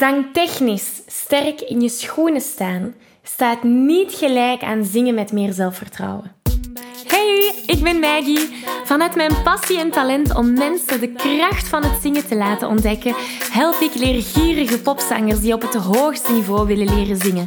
Zangtechnisch sterk in je schoenen staan staat niet gelijk aan zingen met meer zelfvertrouwen. Hey, ik ben Maggie. Vanuit mijn passie en talent om mensen de kracht van het zingen te laten ontdekken, help ik leergierige popzangers die op het hoogste niveau willen leren zingen.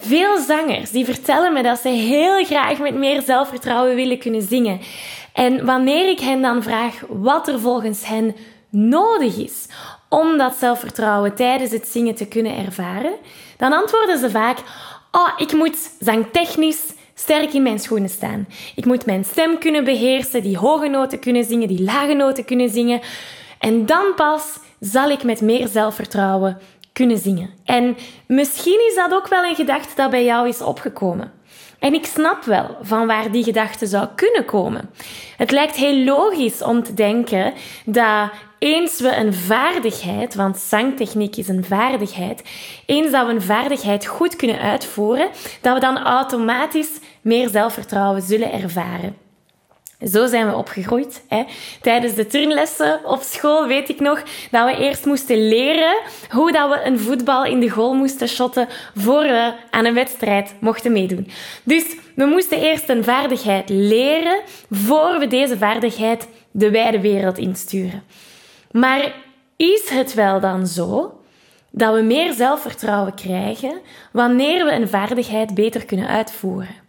Veel zangers die vertellen me dat ze heel graag met meer zelfvertrouwen willen kunnen zingen. En wanneer ik hen dan vraag wat er volgens hen nodig is om dat zelfvertrouwen tijdens het zingen te kunnen ervaren, dan antwoorden ze vaak: Oh, ik moet zangtechnisch sterk in mijn schoenen staan. Ik moet mijn stem kunnen beheersen, die hoge noten kunnen zingen, die lage noten kunnen zingen. En dan pas zal ik met meer zelfvertrouwen En misschien is dat ook wel een gedachte dat bij jou is opgekomen. En ik snap wel van waar die gedachte zou kunnen komen. Het lijkt heel logisch om te denken dat eens we een vaardigheid, want zangtechniek is een vaardigheid, eens dat we een vaardigheid goed kunnen uitvoeren, dat we dan automatisch meer zelfvertrouwen zullen ervaren. Zo zijn we opgegroeid. Hè. Tijdens de turnlessen op school weet ik nog dat we eerst moesten leren hoe dat we een voetbal in de goal moesten shotten voor we aan een wedstrijd mochten meedoen. Dus we moesten eerst een vaardigheid leren voor we deze vaardigheid de wijde wereld insturen. Maar is het wel dan zo dat we meer zelfvertrouwen krijgen wanneer we een vaardigheid beter kunnen uitvoeren?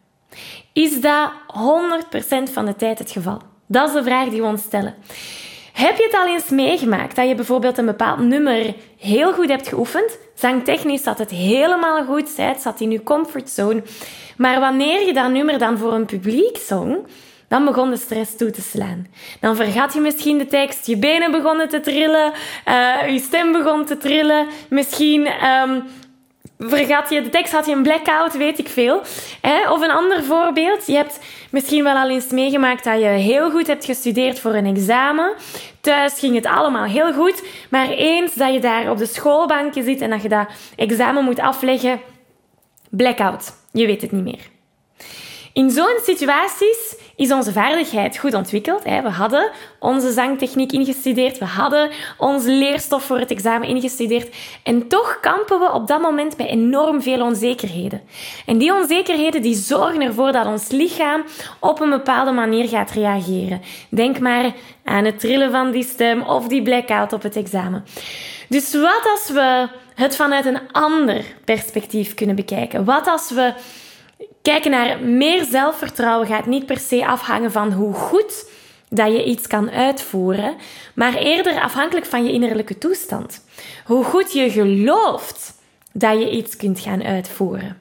Is dat 100% van de tijd het geval? Dat is de vraag die we ons stellen. Heb je het al eens meegemaakt dat je bijvoorbeeld een bepaald nummer heel goed hebt geoefend? Zangtechnisch zat het helemaal goed, het zat in je comfortzone. Maar wanneer je dat nummer dan voor een publiek zong, dan begon de stress toe te slaan. Dan vergat je misschien de tekst, je benen begonnen te trillen, uh, je stem begon te trillen, misschien um, vergat je de tekst, had je een blackout, weet ik veel. Of een ander voorbeeld, je hebt misschien wel al eens meegemaakt dat je heel goed hebt gestudeerd voor een examen. Thuis ging het allemaal heel goed, maar eens dat je daar op de schoolbankje zit en dat je dat examen moet afleggen, blackout. Je weet het niet meer. In zo'n situaties is onze vaardigheid goed ontwikkeld. We hadden onze zangtechniek ingestudeerd, we hadden onze leerstof voor het examen ingestudeerd. En toch kampen we op dat moment met enorm veel onzekerheden. En die onzekerheden die zorgen ervoor dat ons lichaam op een bepaalde manier gaat reageren. Denk maar aan het trillen van die stem of die blackout op het examen. Dus wat als we het vanuit een ander perspectief kunnen bekijken? Wat als we Kijken naar meer zelfvertrouwen gaat niet per se afhangen van hoe goed dat je iets kan uitvoeren, maar eerder afhankelijk van je innerlijke toestand. Hoe goed je gelooft dat je iets kunt gaan uitvoeren.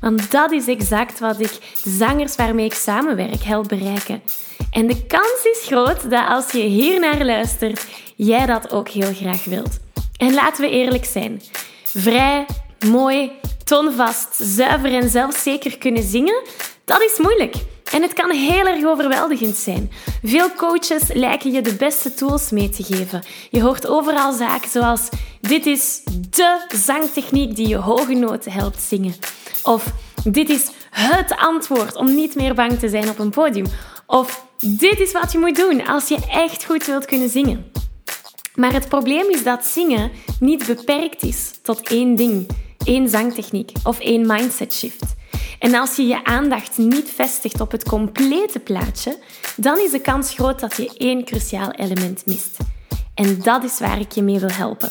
Want dat is exact wat ik de zangers waarmee ik samenwerk help bereiken. En de kans is groot dat als je hier naar luistert, jij dat ook heel graag wilt. En laten we eerlijk zijn. Vrij, mooi, tonvast, zuiver en zelfzeker kunnen zingen, dat is moeilijk. En het kan heel erg overweldigend zijn. Veel coaches lijken je de beste tools mee te geven. Je hoort overal zaken zoals: dit is de zangtechniek die je hoge noten helpt zingen. Of dit is het antwoord om niet meer bang te zijn op een podium. Of dit is wat je moet doen als je echt goed wilt kunnen zingen. Maar het probleem is dat zingen niet beperkt is tot één ding, één zangtechniek of één mindset shift. En als je je aandacht niet vestigt op het complete plaatje, dan is de kans groot dat je één cruciaal element mist. En dat is waar ik je mee wil helpen.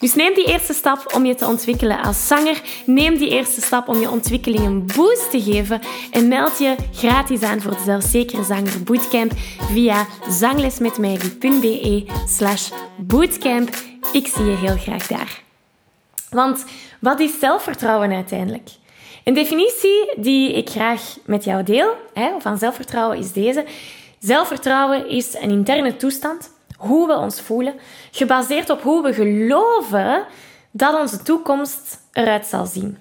Dus neem die eerste stap om je te ontwikkelen als zanger. Neem die eerste stap om je ontwikkeling een boost te geven. En meld je gratis aan voor de Zelfzekere Zanger Bootcamp via zanglesmetmaggie.be slash bootcamp. Ik zie je heel graag daar. Want wat is zelfvertrouwen uiteindelijk? Een definitie die ik graag met jou deel hè, van zelfvertrouwen is deze. Zelfvertrouwen is een interne toestand hoe we ons voelen, gebaseerd op hoe we geloven dat onze toekomst eruit zal zien.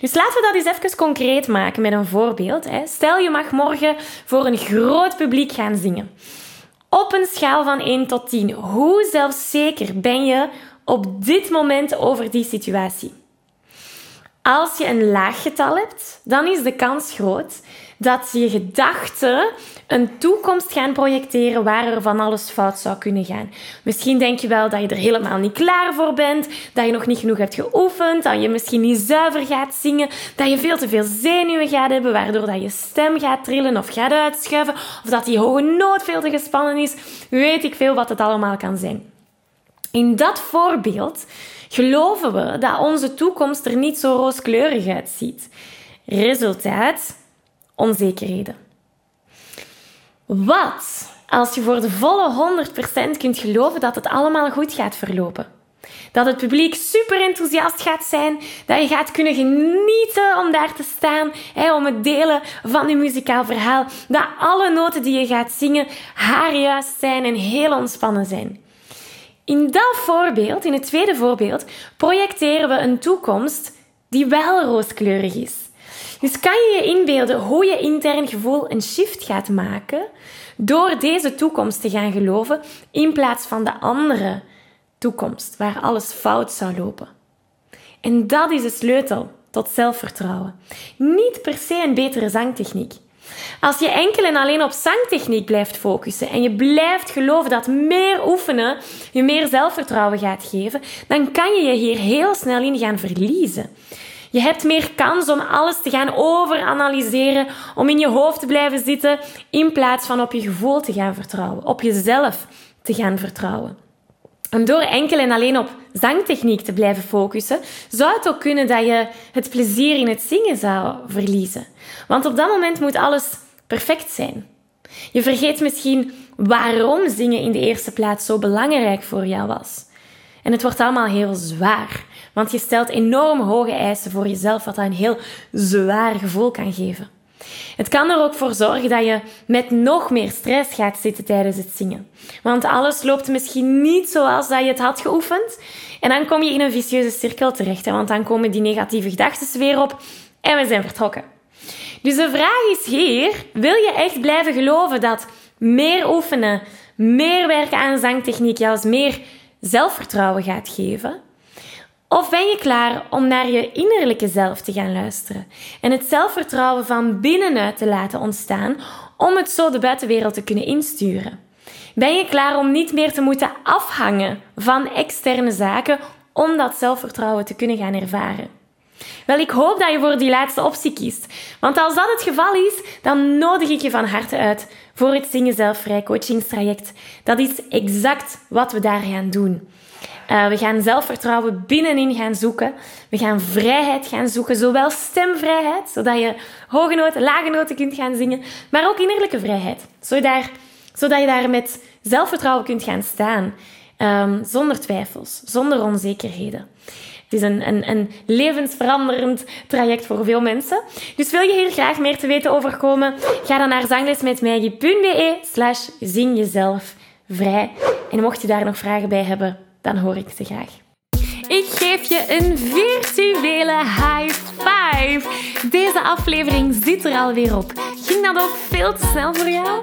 Dus laten we dat eens even concreet maken met een voorbeeld. Stel je mag morgen voor een groot publiek gaan zingen. Op een schaal van 1 tot 10, hoe zelfzeker ben je op dit moment over die situatie? Als je een laag getal hebt, dan is de kans groot dat je gedachten een toekomst gaan projecteren waar er van alles fout zou kunnen gaan. Misschien denk je wel dat je er helemaal niet klaar voor bent, dat je nog niet genoeg hebt geoefend, dat je misschien niet zuiver gaat zingen, dat je veel te veel zenuwen gaat hebben, waardoor dat je stem gaat trillen of gaat uitschuiven, of dat die hoge noot veel te gespannen is. Weet ik veel wat het allemaal kan zijn. In dat voorbeeld geloven we dat onze toekomst er niet zo rooskleurig uitziet. Resultaat: onzekerheden. Wat als je voor de volle 100% kunt geloven dat het allemaal goed gaat verlopen? Dat het publiek super enthousiast gaat zijn, dat je gaat kunnen genieten om daar te staan, hè, om het delen van je muzikaal verhaal, dat alle noten die je gaat zingen haarjuist zijn en heel ontspannen zijn. In dat voorbeeld, in het tweede voorbeeld, projecteren we een toekomst die wel rooskleurig is. Dus kan je je inbeelden hoe je intern gevoel een shift gaat maken door deze toekomst te gaan geloven in plaats van de andere toekomst waar alles fout zou lopen. En dat is de sleutel tot zelfvertrouwen. Niet per se een betere zangtechniek. Als je enkel en alleen op zangtechniek blijft focussen en je blijft geloven dat meer oefenen je meer zelfvertrouwen gaat geven, dan kan je je hier heel snel in gaan verliezen. Je hebt meer kans om alles te gaan overanalyseren, om in je hoofd te blijven zitten, in plaats van op je gevoel te gaan vertrouwen, op jezelf te gaan vertrouwen. En door enkel en alleen op zangtechniek te blijven focussen, zou het ook kunnen dat je het plezier in het zingen zou verliezen. Want op dat moment moet alles perfect zijn. Je vergeet misschien waarom zingen in de eerste plaats zo belangrijk voor jou was. En het wordt allemaal heel zwaar, want je stelt enorm hoge eisen voor jezelf, wat een heel zwaar gevoel kan geven. Het kan er ook voor zorgen dat je met nog meer stress gaat zitten tijdens het zingen. Want alles loopt misschien niet zoals dat je het had geoefend. En dan kom je in een vicieuze cirkel terecht, want dan komen die negatieve gedachten weer op en we zijn vertrokken. Dus de vraag is hier: wil je echt blijven geloven dat meer oefenen, meer werken aan zangtechniek juist meer zelfvertrouwen gaat geven? Of ben je klaar om naar je innerlijke zelf te gaan luisteren en het zelfvertrouwen van binnenuit te laten ontstaan om het zo de buitenwereld te kunnen insturen? Ben je klaar om niet meer te moeten afhangen van externe zaken om dat zelfvertrouwen te kunnen gaan ervaren? Wel, ik hoop dat je voor die laatste optie kiest. Want als dat het geval is, dan nodig ik je van harte uit voor het Zingen Zelfvrij coachingstraject. Dat is exact wat we daar gaan doen. Uh, we gaan zelfvertrouwen binnenin gaan zoeken. We gaan vrijheid gaan zoeken, zowel stemvrijheid, zodat je hoge noten, lage noten kunt gaan zingen, maar ook innerlijke vrijheid, zodat, zodat je daar met zelfvertrouwen kunt gaan staan, um, zonder twijfels, zonder onzekerheden. Het is een, een, een levensveranderend traject voor veel mensen. Dus wil je hier graag meer te weten over komen? Ga dan naar zanglesmetmaggie.be slash zing jezelf vrij. En mocht je daar nog vragen bij hebben, dan hoor ik ze graag. Ik geef je een virtuele high five. Deze aflevering zit er alweer op. Ging dat ook veel te snel voor jou?